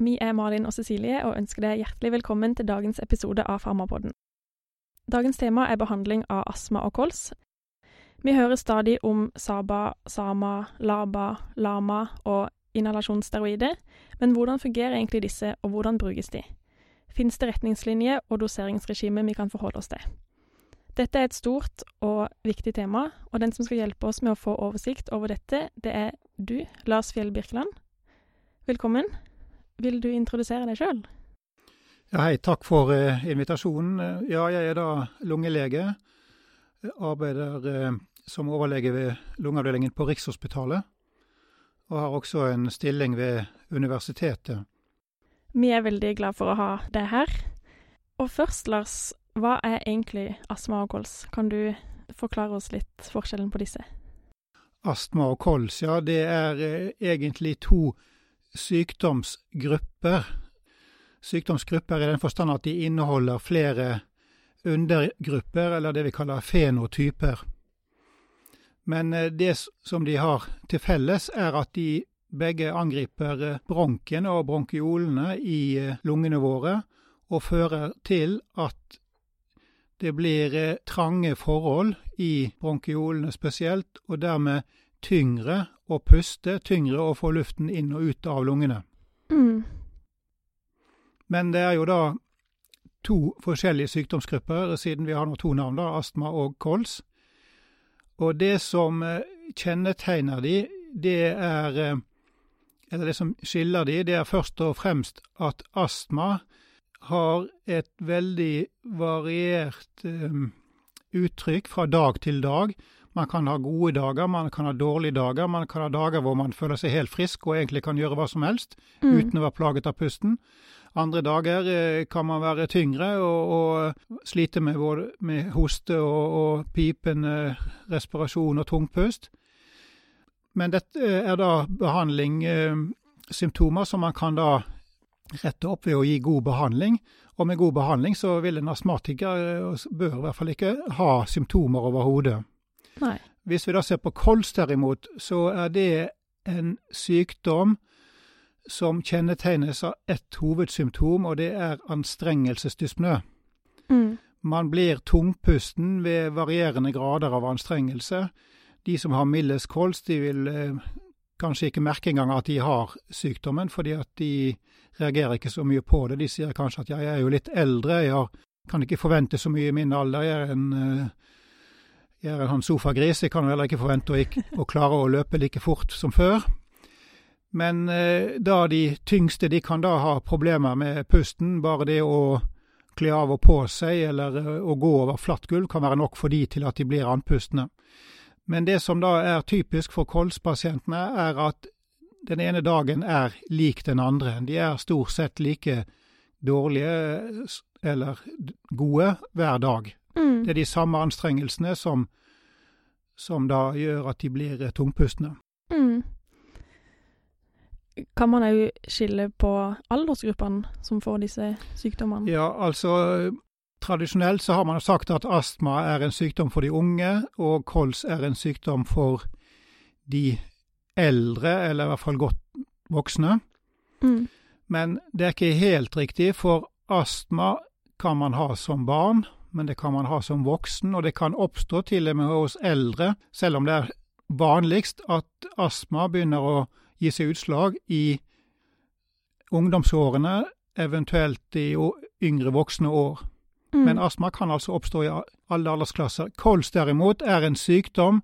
Vi er Malin og Cecilie og ønsker deg hjertelig velkommen til dagens episode av Farmapodden. Dagens tema er behandling av astma og kols. Vi hører stadig om SABA, SAMA, LABA, LAMA og inhalasjonssteroider, men hvordan fungerer egentlig disse, og hvordan brukes de? Fins det retningslinjer og doseringsregime vi kan forholde oss til? Dette er et stort og viktig tema, og den som skal hjelpe oss med å få oversikt over dette, det er du, Lars Fjell Birkeland. Velkommen. Vil du introdusere deg sjøl? Ja, hei, takk for uh, invitasjonen. Ja, jeg er da lungelege. Arbeider uh, som overlege ved lungeavdelingen på Rikshospitalet. Og har også en stilling ved universitetet. Vi er veldig glad for å ha deg her. Og først, Lars, hva er egentlig astma og kols? Kan du forklare oss litt forskjellen på disse? Astma og kols, ja, det er uh, egentlig to sykdomsgrupper. Sykdomsgrupper i den forstand at de inneholder flere undergrupper, eller det vi kaller fenotyper. Men det som de har til felles, er at de begge angriper bronken og bronkiolene i lungene våre, og fører til at det blir trange forhold i bronkiolene spesielt, og dermed tyngre å puste, tyngre å få luften inn og ut av lungene. Mm. Men det er jo da to forskjellige sykdomsgrupper, siden vi har nå to navn, da, astma og kols. Og det som kjennetegner de, det er Eller det som skiller de, det er først og fremst at astma har et veldig variert um, uttrykk fra dag til dag. Man kan ha gode dager, man kan ha dårlige dager, man kan ha dager hvor man føler seg helt frisk og egentlig kan gjøre hva som helst mm. uten å være plaget av pusten. Andre dager eh, kan man være tyngre og, og slite med, både, med hoste og, og pipende respirasjon og tungpust. Men dette er da behandling, eh, som man kan da rette opp ved å gi god behandling. Og med god behandling så vil en astmatiker, eh, bør i hvert fall ikke, ha symptomer overhodet. Nei. Hvis vi da ser på kols derimot, så er det en sykdom som kjennetegnes av ett hovedsymptom, og det er anstrengelsesdyspnø. Mm. Man blir tungpusten ved varierende grader av anstrengelse. De som har mildest kols, de vil eh, kanskje ikke merke engang at de har sykdommen, fordi at de reagerer ikke så mye på det. De sier kanskje at ja, jeg er jo litt eldre, jeg kan ikke forvente så mye i min alder, jeg er en uh, jeg er en sånn sofagris, jeg kan heller ikke forvente å, ikke, å, klare å løpe like fort som før. Men eh, da de tyngste, de kan da ha problemer med pusten. Bare det å kle av og på seg eller eh, å gå over flatt gulv kan være nok for de til at de blir andpustne. Men det som da er typisk for kolspasientene, er at den ene dagen er lik den andre. De er stort sett like dårlige eller gode hver dag. Mm. Det er de samme anstrengelsene som, som da gjør at de blir tungpustne. Mm. Kan man òg skille på aldersgruppene som får disse sykdommene? Ja, altså tradisjonelt så har man sagt at astma er en sykdom for de unge, og kols er en sykdom for de eldre, eller i hvert fall godt voksne. Mm. Men det er ikke helt riktig, for astma kan man ha som barn, men det kan man ha som voksen, og det kan oppstå til og med hos eldre, selv om det er vanligst at astma begynner å gi seg utslag i ungdomsårene, eventuelt i yngre voksne år. Mm. Men astma kan altså oppstå i alle aldersklasser. Kols derimot er en sykdom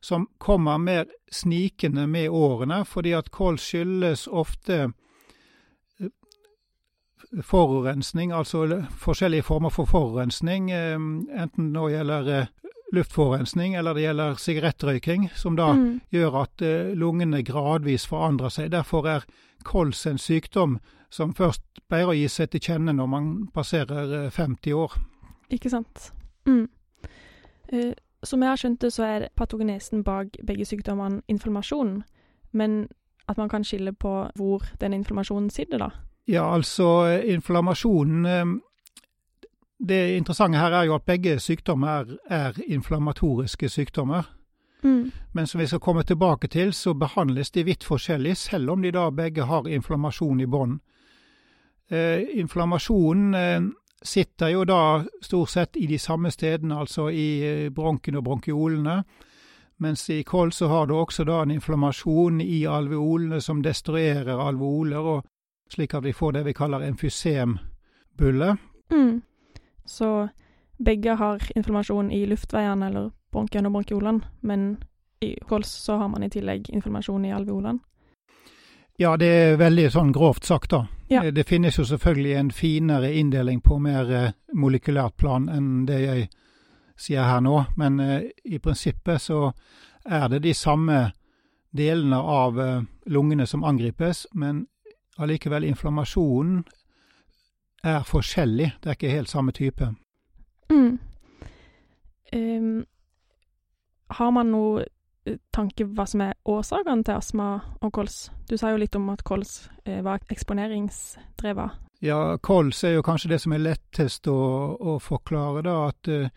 som kommer mer snikende med årene, fordi at kols skyldes ofte forurensning, altså forskjellige former for forurensning, enten enten det gjelder eh, luftforurensning eller det gjelder sigarettrøyking, som da mm. gjør at eh, lungene gradvis forandrer seg. Derfor er kols en sykdom som først pleier å gi seg til kjenne når man passerer 50 år. Ikke sant. Mm. Uh, som jeg har skjønt det, så er patogenesen bak begge sykdommene inflammasjon, men at man kan skille på hvor den inflammasjonen sitter, da? Ja, altså inflammasjonen ehm, Det interessante her er jo at begge sykdommer er, er inflammatoriske sykdommer. Mm. Men som vi skal komme tilbake til, så behandles de vidt forskjellig, selv om de da begge har inflammasjon i bånd. Eh, inflammasjonen eh, sitter jo da stort sett i de samme stedene, altså i eh, bronken og bronkiolene. Mens i kols så har du også da en inflammasjon i alveolene som destruerer alveoler, og slik at vi får det vi kaller emfysembulle. Mm. Så begge har inflammasjon i luftveiene eller bronkiene og bronkiolene, men i kols så har man i tillegg inflammasjon i alveolene. Ja, det er veldig sånn grovt sagt, da. Ja. Eh, Det finnes jo selvfølgelig en finere inndeling på mer eh, molekylært plan enn det jeg sier her nå, men eh, i prinsippet så er det de samme delene av lungene som angripes, men allikevel inflammasjonen er forskjellig. Det er ikke helt samme type. Mm. Um, har man noe eh, tanke hva som er årsakene til astma og kols? Du sa jo litt om at kols eh, var eksponeringsdrevet. Ja, kols er jo kanskje det som er lettest å, å forklare, da. At eh,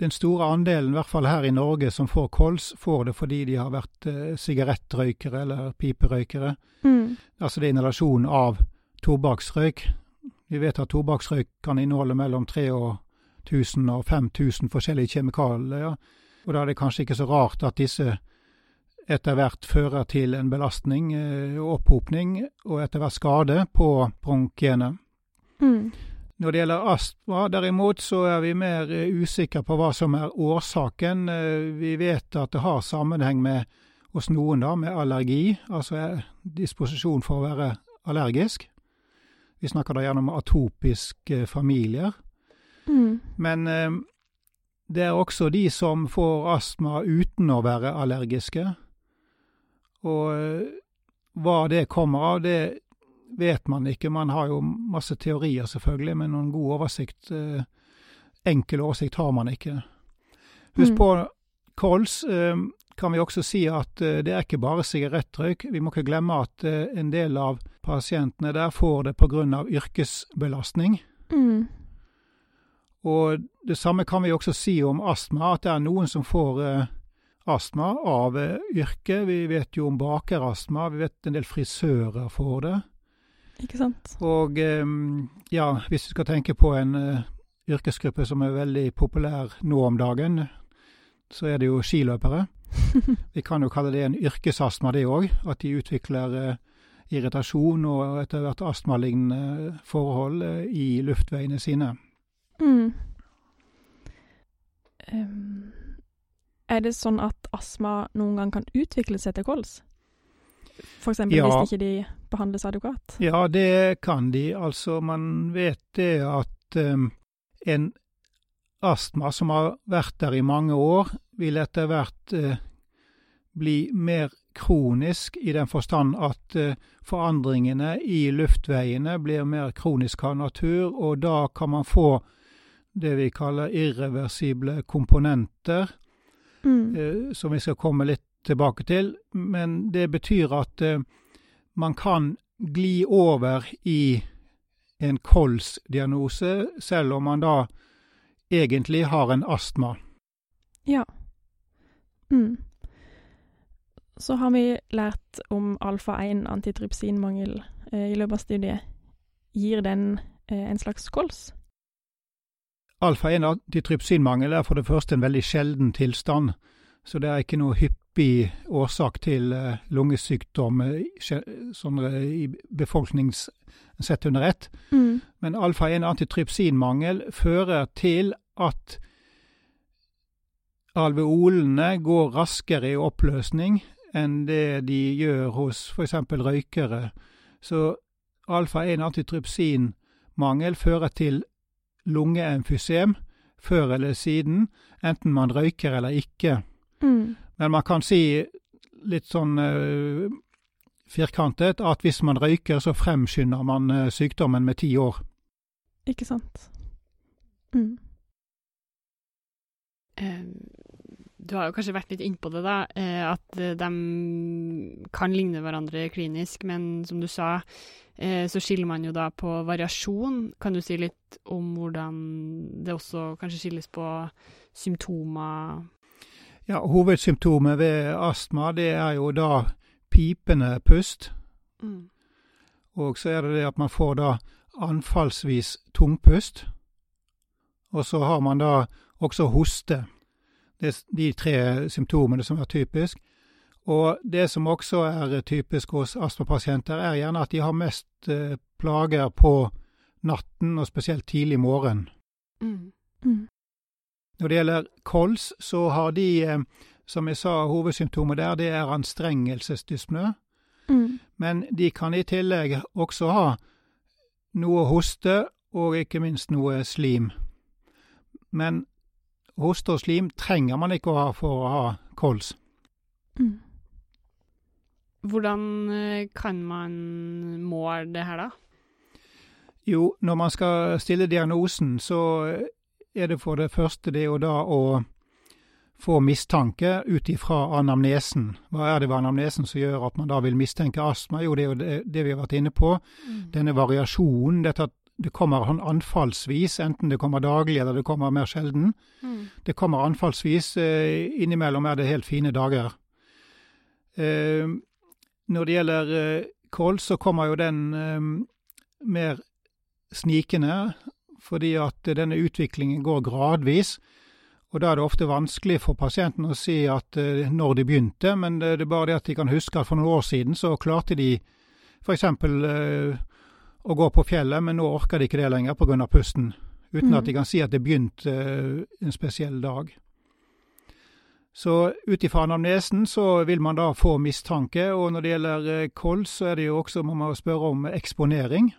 den store andelen, i hvert fall her i Norge, som får kols, får det fordi de har vært eh, sigarettrøykere eller piperøykere. Mm. Altså det er inhalasjon av tobakksrøyk. Vi vet at tobakksrøyk kan inneholde mellom 3000 og 5000 forskjellige kjemikalier. Og da er det kanskje ikke så rart at disse etter hvert fører til en belastning eh, og opphopning, og etter hvert skade på bronkiene. Mm. Når det gjelder astma, derimot, så er vi mer eh, usikre på hva som er årsaken. Eh, Vi vet at det har sammenheng med hos noen da, med allergi, altså eh, disposisjon for å være allergisk. Vi snakker da gjerne om atopiske familier. Mm. Men det er også de som får astma uten å være allergiske. Og hva det kommer av, det vet man ikke. Man har jo masse teorier, selvfølgelig, men noen god oversikt, eh, enkel oversikt, har man ikke. Husk Mm. på kols. Eh, kan vi også si at eh, det er ikke bare sigarettrøyk. Vi må ikke glemme at eh, en del av pasientene der får det pga. yrkesbelastning. Mm. Og det samme kan vi også si om astma, at det er noen som får eh, astma av eh, yrke. Vi vet jo om bakerastma, vi vet en del frisører får det. Ikke sant? Og ja, hvis du skal tenke på en eh, yrkesgruppe som er veldig populær nå om dagen, så er det jo skiløpere. Vi kan jo kalle det en yrkesastma, det òg. At de utvikler eh, irritasjon og etter hvert astmalignende forhold eh, i luftveiene sine. Mm. Um, er det sånn at astma noen gang kan utvikle seg til kols? Eksempel Ja. hvis ikke de behandles adekvat? Ja, det kan de. Altså, man vet det at um, en astma som har vært der i mange år, vil etter hvert uh, bli mer kronisk i den forstand at uh, forandringene i luftveiene blir mer kronisk av natur, og da kan man få det vi kaller irreversible komponenter, Mm. uh, som vi skal komme litt tilbake til. Men det betyr at man kan gli over i en kolsdiagnose, selv om man da egentlig har en astma. Ja. Mm. Så har vi lært om alfa-1 antitrypsinmangel eh, i løpet av studiet. Gir den eh, en slags kols? Alfa-1 antitrypsinmangel er for det første en veldig sjelden tilstand, så det er ikke noe hyppig årsak til eh, lungesykdom eh, sånn eh, i befolknings sett under ett. Mm. Men alfa-1 antitrypsinmangel fører til at alveolene går raskere i oppløsning enn det de gjør hos f.eks. røykere. Så alfa-1 antitrypsinmangel fører til lungeemfysem før eller siden, enten man røyker eller ikke. Mm. Men man kan si litt sånn uh, firkantet at hvis man røyker, så fremskynder man uh, sykdommen med ti år. Ikke sant? Mm. Du har jo kanskje vært litt innpå det, da. eh, At de kan ligne hverandre klinisk, men som du sa, eh, så skiller man jo da på variasjon. Kan du si litt om hvordan det også kanskje skilles på symptomer? Ja, Hovedsymptomet ved astma det er jo da pipende pust. Mm. Og så er det det at man får da anfallsvis tungpust. Og så har man da også hoste. Det er de tre symptomene som er typisk. Og det som også er typisk hos astmapasienter, er gjerne at de har mest eh, plager på natten, og spesielt tidlig morgen. Mm. Mm. Når det gjelder kols, så har de, eh, som jeg sa, hovedsymptomet der, det er anstrengelsesdyspnø. Mm. Men de kan i tillegg også ha noe hoste og ikke minst noe slim. Men hoste og slim trenger man ikke å ha for å ha kols. Mm. Hvordan eh, kan man måle det her, da? Jo, når man skal stille diagnosen, så er det for det første det å da å få mistanke ut ifra anamnesen. Hva er det ved anamnesen som gjør at man da vil mistenke astma? Jo, det er jo det, det vi har vært inne på. Denne variasjonen, dette at det kommer sånn anfallsvis, enten det kommer daglig eller det kommer mer sjelden. Mm. Det kommer anfallsvis. eh, Innimellom er det helt fine dager. Eh, Når det gjelder eh, kols, så kommer jo den mer snikende, fordi at denne utviklingen går gradvis. Og da er det ofte vanskelig for pasienten å si at eh, når de begynte, men det, det er bare det at de kan huske at for noen år siden så klarte de f.eks. Uh, å gå på fjellet, men nå orker de ikke det lenger pga. pusten. Uten Mm. at de kan si at det begynte eh, en spesiell dag. Så ut ifra anamnesen så vil man da få mistanke, og når det gjelder eh, kols, så er det jo også, må man spørre om eksponering.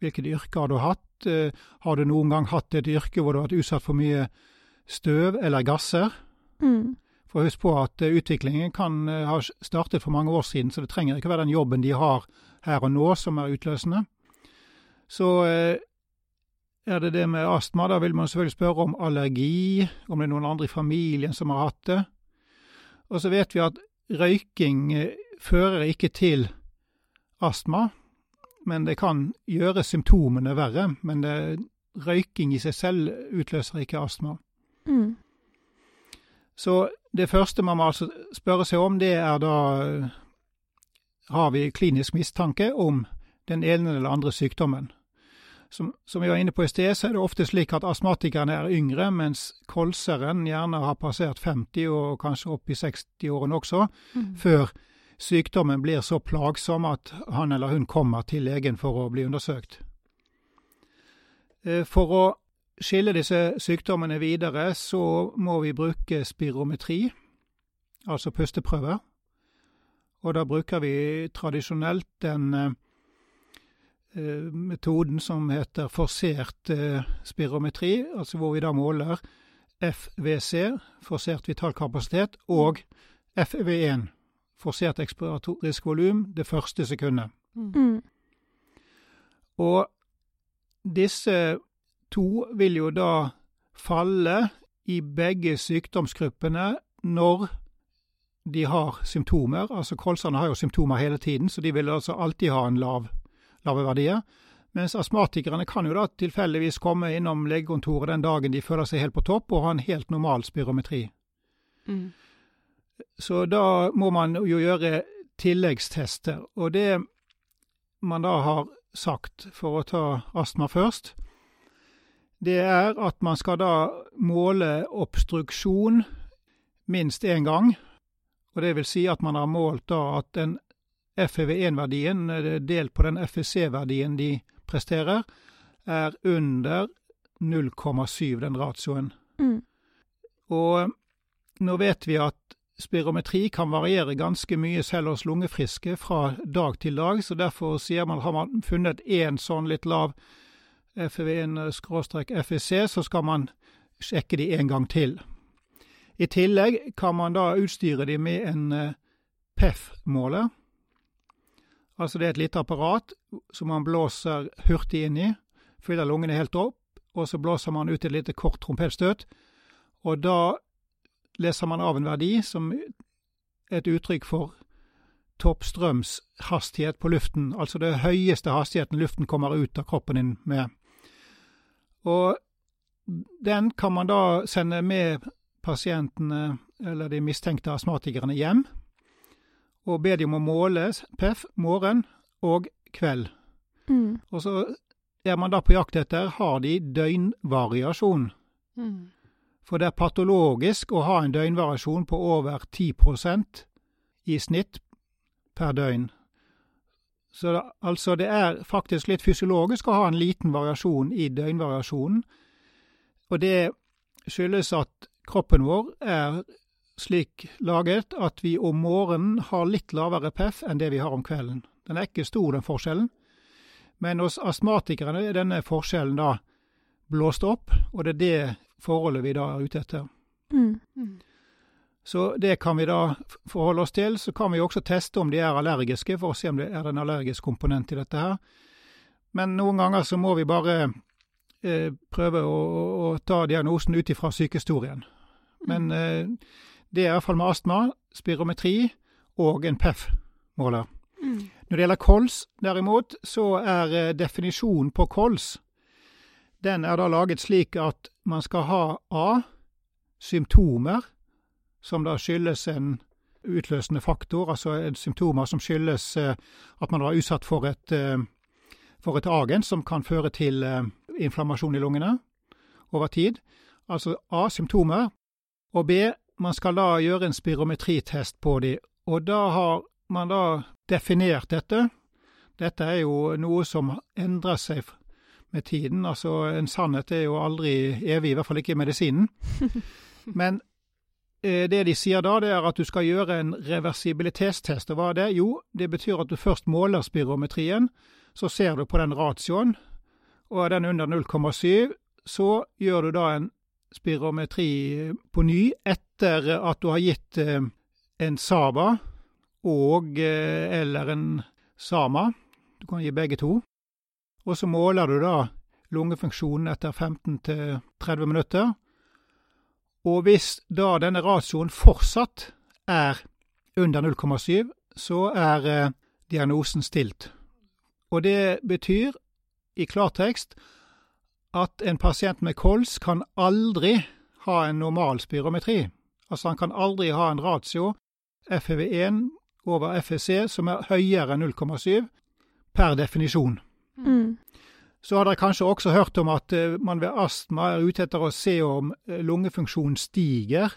Hvilket yrke har du hatt? Eh, Har du noen gang hatt et yrke hvor du har vært utsatt for mye støv eller gasser? Mm. For husk på at eh, utviklingen kan eh, ha startet for mange år siden, så det trenger ikke være den jobben de har her og nå som er utløsende. Så er det det med astma, da vil man selvfølgelig spørre om allergi, om det er noen andre i familien som har hatt det. Og så vet vi at røyking fører ikke til astma, men det kan gjøre symptomene verre. Men det, røyking i seg selv utløser ikke astma. Mm. Så det første man må altså spørre seg om, det er da Har vi klinisk mistanke om den ene eller andre sykdommen? Som, som vi var inne på i sted, så er det ofte slik at astmatikerne er yngre, mens kolseren gjerne har passert 50 og kanskje opp i 60-årene også, Mm. før sykdommen blir så plagsom at han eller hun kommer til legen for å bli undersøkt. Eh, For å skille disse sykdommene videre, så må vi bruke spirometri, altså pusteprøver. Og da bruker vi tradisjonelt den eh, metoden som heter forsert eh, spirometri, altså hvor vi da måler FVC, forsert vital kapasitet, og FEV1, forsert ekspiratorisk volum, det første sekundet. Mm. Mm. Og disse to vil jo da falle i begge sykdomsgruppene når de har symptomer. Altså kolserne har jo symptomer hele tiden, så de vil altså alltid ha en lav, lave verdier. Mens astmatikerne kan jo da tilfeldigvis komme innom legekontoret den dagen de føler seg helt på topp, og ha en helt normal spirometri. Mm. Så da må man jo gjøre tilleggstester. Og det man da har sagt, for å ta astma først, det er at man skal da måle obstruksjon minst én gang. Og det vil si at man har målt da at den FEV1-verdien delt på den FEC-verdien de presterer, er under 0,7, den ratioen. Mm. Og nå vet vi at spirometri kan variere ganske mye selv hos lungefriske fra dag til dag, så derfor sier man har man funnet én sånn litt lav FV1-FEC, så skal man sjekke de en gang til. I tillegg kan man da utstyre de med en eh, PEF-måler. Altså det er et lite apparat som man blåser hurtig inn i, fyller lungene helt opp, og så blåser man ut et lite kort trompetstøt. Og da leser man av en verdi som et uttrykk for toppstrømshastighet på luften, altså det høyeste hastigheten luften kommer ut av kroppen din med. Og den kan man da sende med pasientene, eller de mistenkte astmatikerne, hjem og be de om å måle PEF morgen og kveld. Mm. Og så er man da på jakt etter har de døgnvariasjon. Mm. For det er patologisk å ha en døgnvariasjon på over 10% i snitt per døgn. Så det, altså det er faktisk litt fysiologisk å ha en liten variasjon i døgnvariasjonen. Og det skyldes at kroppen vår er slik laget at vi om morgenen har litt lavere PEF enn det vi har om kvelden. Den er ikke stor, den forskjellen. Men hos astmatikerne er denne forskjellen da blåst opp, og det er det forholdet vi da er ute etter. Mm. Mm. Så det kan vi da forholde oss til. Så kan vi også teste om de er allergiske, for å se om det er en allergisk komponent i dette her. Men noen ganger så må vi bare eh, prøve å, å, ta diagnosen ut ifra sykehistorien. Men eh, det er iallfall med astma, spirometri og en PEF-måler. Mm. Når det gjelder kols, derimot, så er eh, definisjonen på kols den er da laget slik at man skal ha A. Symptomer, som da skyldes en utløsende faktor, altså symptomer som skyldes eh, at man var utsatt for et, eh, for et agens som kan føre til eh, inflammasjon i lungene over tid. Altså A. Symptomer. Og B. Man skal da gjøre en spirometritest på de, og da har man da definert dette. Dette er jo noe som endrer seg med tiden. Altså, en sannhet er jo aldri evig, i hvert fall ikke i medisinen. Men eh, det de sier da, det er at du skal gjøre en reversibilitetstest. Og hva er det? Jo, det betyr at du først måler spirometrien, så ser du på den ratioen, og er den under 0,7, så gjør du da en spirometri på ny etter at du har gitt eh, en Saba og eh, eller en Sama. Du kan gi begge to. Og så måler du da lungefunksjonen etter 15 til 30 minutter. Og hvis da denne ratioen fortsatt er under 0,7, så er eh, diagnosen stilt. Og det betyr i klartekst at en pasient med kols kan aldri ha en normal spirometri. Altså han kan aldri ha en ratio FEV1 over FEC som er høyere enn 0,7 per definisjon. Mm. Så har dere kanskje også hørt om at eh, man ved astma er ute etter å se om eh, lungefunksjonen stiger.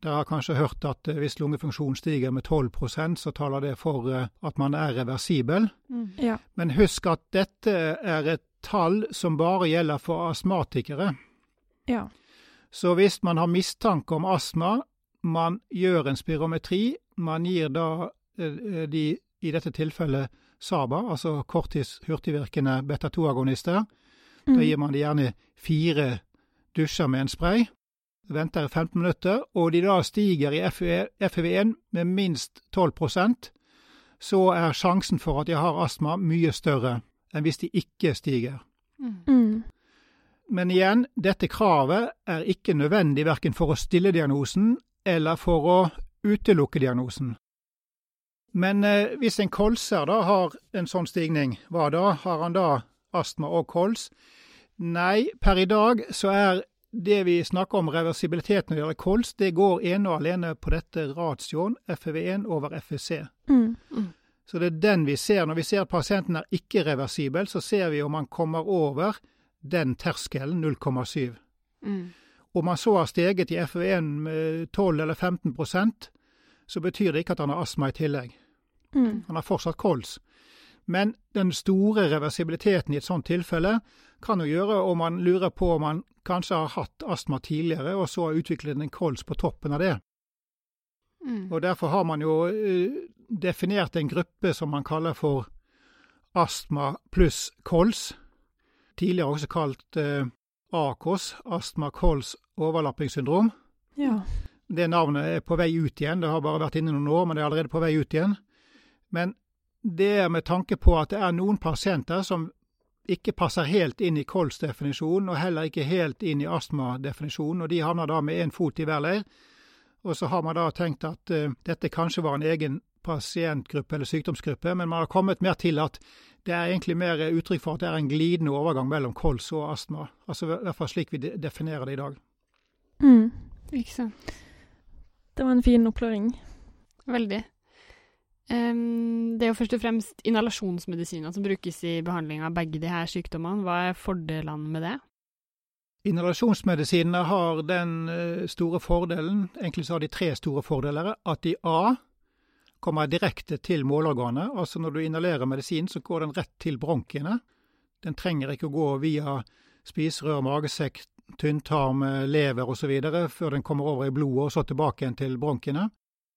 Dere har kanskje hørt at eh, hvis lungefunksjonen stiger med 12% så taler det for at man er reversibel. Mm. Ja. Men husk at dette er et tall som bare gjelder for astmatikere. Ja. Så hvis man har mistanke om astma, man gjør en spirometri, man gir da de, i dette tilfellet SABA, altså korttids hurtigvirkende beta-2-agonister. Da Mm. gir man de gjerne fire dusjer med en spray, venter i 15 minutter, og de da stiger i FEV1 med minst 12% så er sjansen for at de har astma mye større enn hvis de ikke stiger. Mm. Mm. Men igjen, dette kravet er ikke nødvendig verken for å stille diagnosen eller for å utelukke diagnosen. Men eh, hvis en kolser da har en sånn stigning, hva da? Har han da astma og kols? Nei, per i dag så er det vi snakker om reversibilitet når det gjelder kols, det går ene og alene på dette ratioen FEV1 over FEC. Mm. Så det er den vi ser. Når vi ser at pasienten er ikke reversibel, så ser vi om han kommer over den terskelen, 0,7. Mm. Om han så har steget i FEV1 med 12 eller 15% så betyr det ikke at han har astma i tillegg. Mm. Han har fortsatt kols. Men den store reversibiliteten i et sånt tilfelle kan jo gjøre om man lurer på om man kanskje har hatt astma tidligere, og så har utviklet en kols på toppen av det. Mm. Og Derfor har man jo eh, definert en gruppe som man kaller for astma pluss kols. Tidligere også kalt eh, AKOS, astma kols overlappingssyndrom. Ja. Det navnet er på vei ut igjen. Det har bare vært inne noen år, men det er allerede på vei ut igjen. Men det er med tanke på at det er noen pasienter som ikke passer helt inn i kols-definisjonen, og heller ikke helt inn i astma-definisjonen, og de havner da med én fot i hver leir. Og så har man da tenkt at uh, dette kanskje var en egen pasientgruppe eller sykdomsgruppe, men man har kommet mer til at det er egentlig mer uttrykk for at det er en glidende overgang mellom kols og astma. Altså i hvert fall slik vi de- definerer det i dag. Mm. Ikke sant. Det var en fin oppklaring. Veldig. Em, det er jo først og fremst inhalasjonsmedisiner som brukes i behandling av begge de her sykdommene. Hva er fordelene med det? Inhalasjonsmedisinene har den eh, store fordelen, egentlig så har de tre store fordeler, at de A kommer direkte til målorganet. Altså når du inhalerer medisin, så går den rett til bronkiene. Den trenger ikke å gå via spiserør, magesekk, tynntarm, lever osv. før den kommer over i blodet og så tilbake igjen til bronkiene.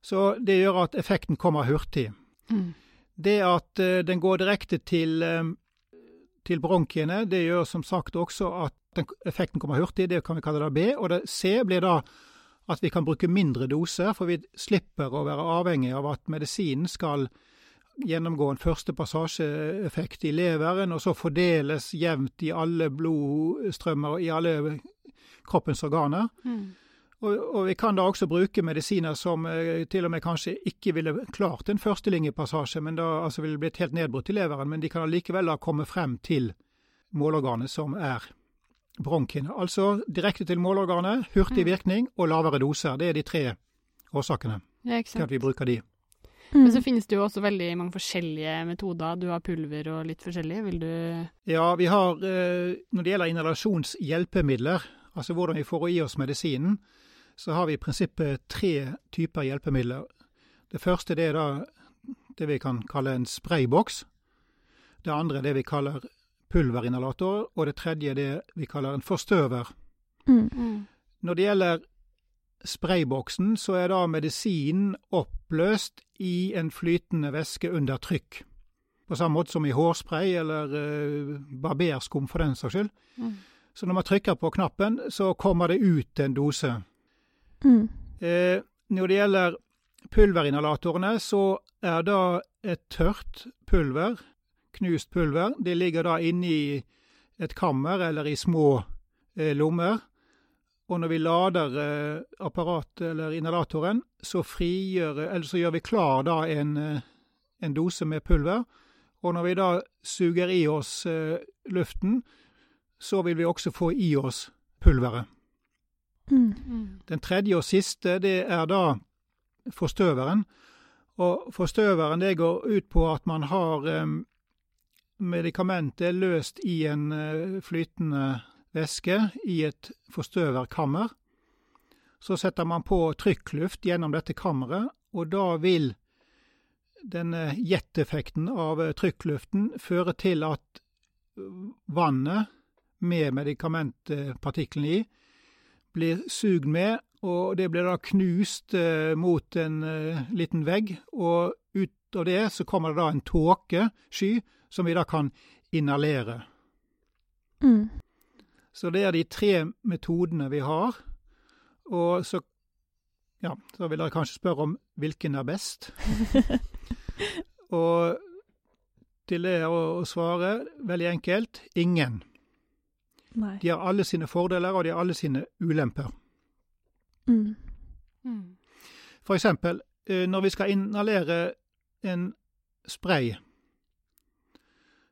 Så det gjør at effekten kommer hurtig. Mm. Det at eh, den går direkte til, eh, til bronkiene, det gjør som sagt også at den, effekten kommer hurtig. Det kan vi kalle det B. Og det C blir da at vi kan bruke mindre doser, for vi slipper å være avhengig av at medisinen skal gjennomgå en første passasjeeffekt i leveren, og så fordeles jevnt i alle blodstrømmer og i alle kroppens organer. Mm. Og, og vi kan da også bruke medisiner som eh, til og med kanskje ikke ville klart en førstelinjepassasje, men da altså ville blitt helt nedbrutt i leveren, men de kan allikevel da komme frem til målorganet som er bronkiene. Altså direkte til målorganet, hurtig Mm. virkning og lavere doser. Det er de tre årsakene Ja, til at vi bruker de. Men Mm. så finnes det jo også veldig mange forskjellige metoder. Du har pulver og litt forskjellig. Vil du Ja, vi har, eh, når det gjelder inhalasjonshjelpemidler, altså hvordan vi får i oss medisinen, så har vi i prinsippet tre typer hjelpemidler. Det første det er da det vi kan kalle en sprayboks. Det andre er det vi kaller pulverinhalator, og det tredje er det vi kaller en forstøver. Mm. Når det gjelder sprayboksen, så er da medisinen oppløst i en flytende væske under trykk. På samme måte som i hårspray eller uh, barberskum for den saks skyld. Mm. Så når man trykker på knappen, så kommer det ut en dose. Mm. Eh, når det gjelder pulverinhalatorene, så er da et tørt pulver, knust pulver, det ligger da inni et kammer eller i små eh, lommer. Og når vi lader eh, apparatet eller inhalatoren, så, frigjør, eller så gjør vi klar da en, en dose med pulver. Og når vi da suger i oss luften, så vil vi også få i oss pulveret. Mm. Den tredje og siste, det er da forstøveren. Og forstøveren det går ut på at man har eh, medikamentet løst i en eh, flytende væske i et forstøverkammer. Så setter man på trykkluft gjennom dette kammeret, og da vil denne jeteffekten av eh, trykkluften føre til at vannet med medikamentpartiklene i blir sugd med, og det blir da knust eh, mot en eh, liten vegg. Og ut av det så kommer det da en tåkesky som vi da kan inhalere. Mm. Så det er de tre metodene vi har. Og så ja, så vil dere kanskje spørre om hvilken er best. Og til det å, svare veldig enkelt ingen. Nei. De har alle sine fordeler, og de har alle sine ulemper. Mm. Mm. For eksempel, eh, når vi skal inhalere en spray,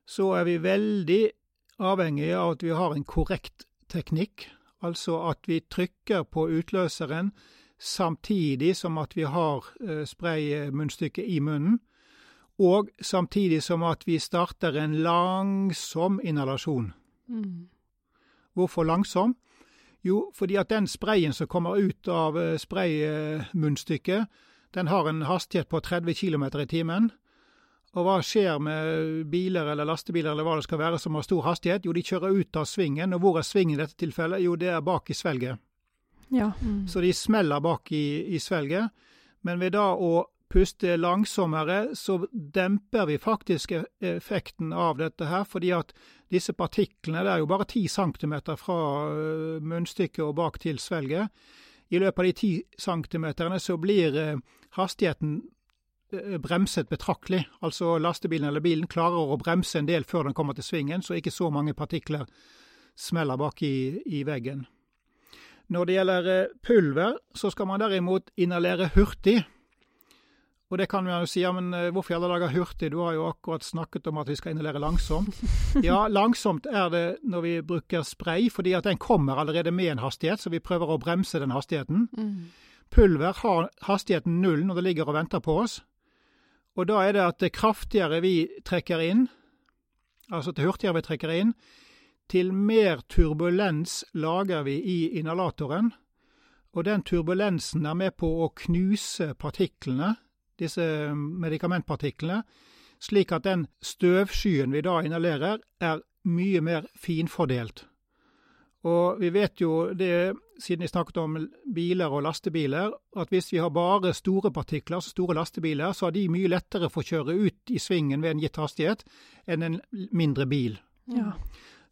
så er vi veldig avhengig av at vi har en korrekt teknikk. Altså at vi trykker på utløseren samtidig som at vi har eh, spraymunnstykket i munnen. Og samtidig som at vi starter en langsom inhalasjon. Mm. Hvorfor langsom? Jo, fordi at den sprayen som kommer ut av eh, spraymunnstykket, den har en hastighet på 30 km i timen. Og hva skjer med biler eller lastebiler eller hva det skal være som har stor hastighet? Jo, de kjører ut av svingen. Og hvor er svingen i dette tilfellet? Jo, det er bak i svelget. Ja. Mm. Så de smeller bak i, i svelget. Men ved da å puste langsommere, så demper vi faktisk e- effekten av dette her. Fordi at disse partiklene, det er jo bare 10 cm fra munnstykket og bak til svelget. I løpet av de 10 centimeterne så blir eh, hastigheten eh, bremset betraktelig. Altså lastebilen eller bilen klarer å bremse en del før den kommer til svingen, så ikke så mange partikler smeller bak i, i veggen. Når det gjelder eh, pulver, så skal man derimot inhalere hurtig. Og det kan man jo si, ja, men eh, hvorfor i alle dager hurtig? Du har jo akkurat snakket om at vi skal inhalere langsomt. Ja, langsomt er det når vi bruker spray, fordi at den kommer allerede med en hastighet, så vi prøver å bremse den hastigheten. Mm. Pulver har hastigheten null når det ligger og venter på oss. Og da er det at det kraftigere vi trekker inn, altså til hurtigere vi trekker inn, til mer turbulens lager vi i inhalatoren. Og den turbulensen er med på å knuse partiklene disse medikamentpartiklene, slik at den støvskyen vi da inhalerer, er mye mer finfordelt. Og vi vet jo det, siden vi snakket om biler og lastebiler, at hvis vi har bare store partikler, altså store lastebiler, så er de mye lettere for å kjøre ut i svingen ved en gitt hastighet enn en mindre bil. Ja.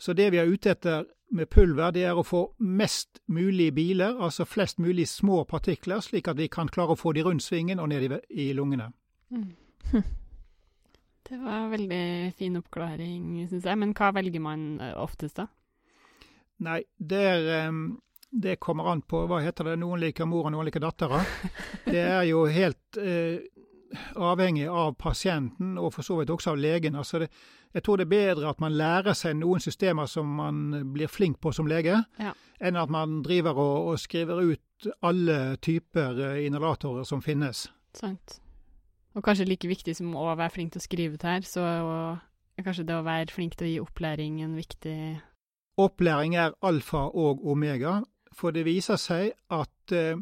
Så det vi er ute etter med pulver, det er å få mest mulig biler, altså flest mulig små partikler, slik at vi kan klare å få de rundt svingen og ned i, i lungene. Mm. Det var en veldig fin oppklaring, syns jeg. Men hva velger man eh, oftest, da? Nei, der, det kommer an på hva heter det, noen liker mor og noen liker dattera. Det er jo helt eh, avhengig av pasienten, og for så vidt også av legen. Altså det, jeg tror det er bedre at man lærer seg noen systemer som man blir flink på som lege, Ja. enn at man driver og, og skriver ut alle typer eh, inhalatorer som finnes. Sant. Og kanskje like viktig som å være flink til å skrive ut her, så kanskje det å være flink til å gi opplæring en viktig Opplæring er alfa og omega, for det viser seg at eh,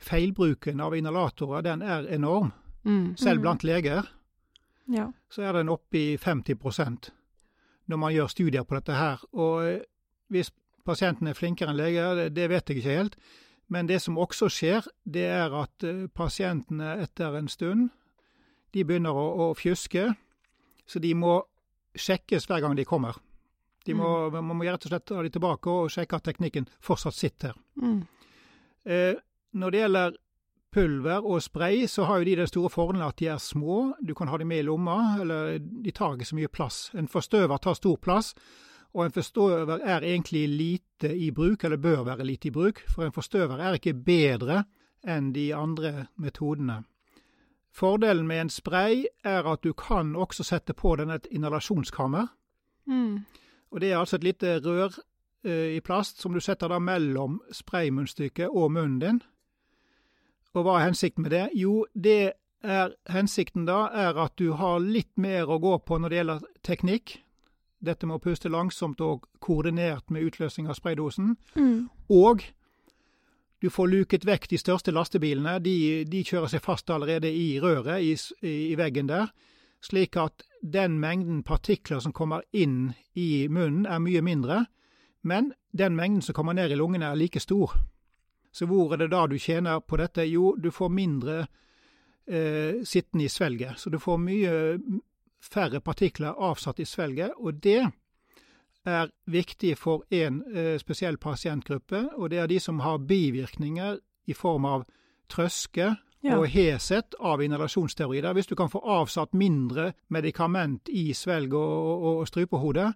feilbruken av inhalatorer den er enorm, mm. selv Mm. blant leger. Ja. så er den oppe i 50% når man gjør studier på dette her. Og eh, hvis pasienten er flinkere enn leger, det, det vet jeg ikke helt. Men det som også skjer, det er at eh, pasientene etter en stund de begynner å, å fjuske. Så de må sjekkes hver gang de kommer. De må, Man må rett og slett ta de tilbake og sjekke at teknikken fortsatt sitter. Mm. Eh, når det gjelder pulver og spray, så har jo de den store fordelen at de er små. Du kan ha dem med i lomma, eller de tar ikke så mye plass. En forstøver tar stor plass, og en forstøver er egentlig lite i bruk, eller bør være lite i bruk, for en forstøver er ikke bedre enn de andre metodene. Fordelen med en spray er at du kan også sette på den et inhalasjonskammer. Mm. Og Det er altså et lite rør eh, i plast som du setter da mellom spraymunnstykket og munnen din. Og hva er hensikten med det? Jo, det er hensikten da er at du har litt mer å gå på når det gjelder teknikk. Dette med å puste langsomt og koordinert med utløsning av spraydosen. Mm. Og du får luket vekk de største lastebilene. De, de kjører seg fast allerede i røret, i, i, veggen der. Slik at den mengden partikler som kommer inn i munnen, er mye mindre. Men den mengden som kommer ned i lungene, er like stor. Så hvor er det da du tjener på dette? Jo, du får mindre eh, sittende i svelget. Så du får mye færre partikler avsatt i svelget, og det er viktig for en eh, spesiell pasientgruppe, og det er de som har bivirkninger i form av trøske Ja. og heshet av inhalasjonsteorider. Hvis du kan få avsatt mindre medikament i svelg og, og, og strupehodet,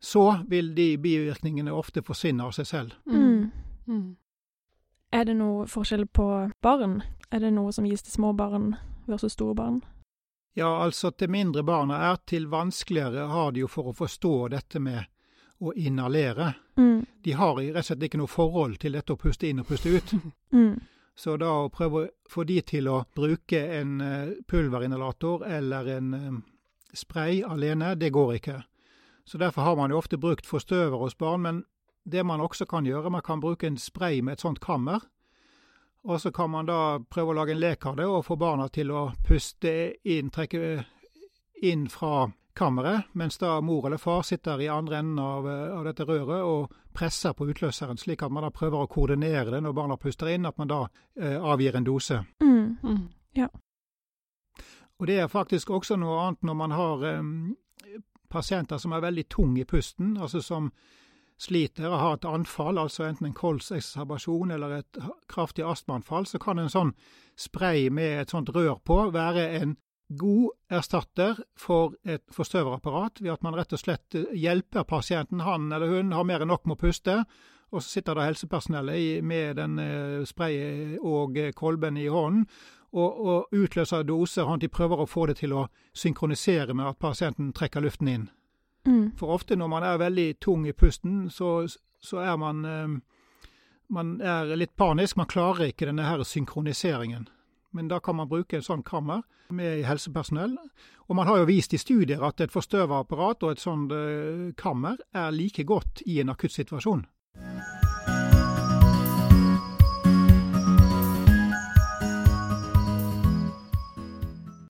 så vil de bivirkningene ofte forsvinne av seg selv. Mm. Mm. Er det noe forskjell på barn? Er det noe som gis til små barn versus store barn? Ja, altså til mindre barna er, til vanskeligere har de jo for å forstå dette med å inhalere. Mm. De har i- rett og slett ikke noe forhold til dette å puste inn og puste ut. Mm. Så da å prøve å få de til å bruke en eh, pulverinhalator eller en eh, spray alene, det går ikke. Så derfor har man jo ofte brukt forstøver hos barn, men det man også kan gjøre, man kan bruke en spray med et sånt kammer. Og så kan man da prøve å lage en lek av det og få barna til å puste inn, trekke inn fra kammeret, mens da mor eller far sitter i andre enden av, av dette røret og presser på utløseren, slik at man da prøver å koordinere det når barna puster inn, at man da eh, avgir en dose. Mm. Mm. Og det er faktisk også noe annet når man har eh, pasienter som er veldig tung i pusten, altså som sliter og har et anfall, altså enten en kolsekserbasjon eller et kraftig astmaanfall, så kan en sånn spray med et sånt rør på være en god erstatter for et forstøverapparat, ved at man rett og slett eh, hjelper pasienten. Han eller hun har mer enn nok med å puste, og så sitter da helsepersonellet med den sprayen og eh, kolben i hånden og, og utløser doser, han de prøver å få det til å synkronisere med at pasienten trekker luften inn. Mm. For ofte når man er veldig tung i pusten, så, så er man, eh, man er litt panisk. Man klarer ikke denne her synkroniseringen. Men da kan man bruke en sånn kammer med helsepersonell. Og man har jo vist i studier at et forstøverapparat og et sånt eh, kammer er like godt i en akutt akuttsituasjon.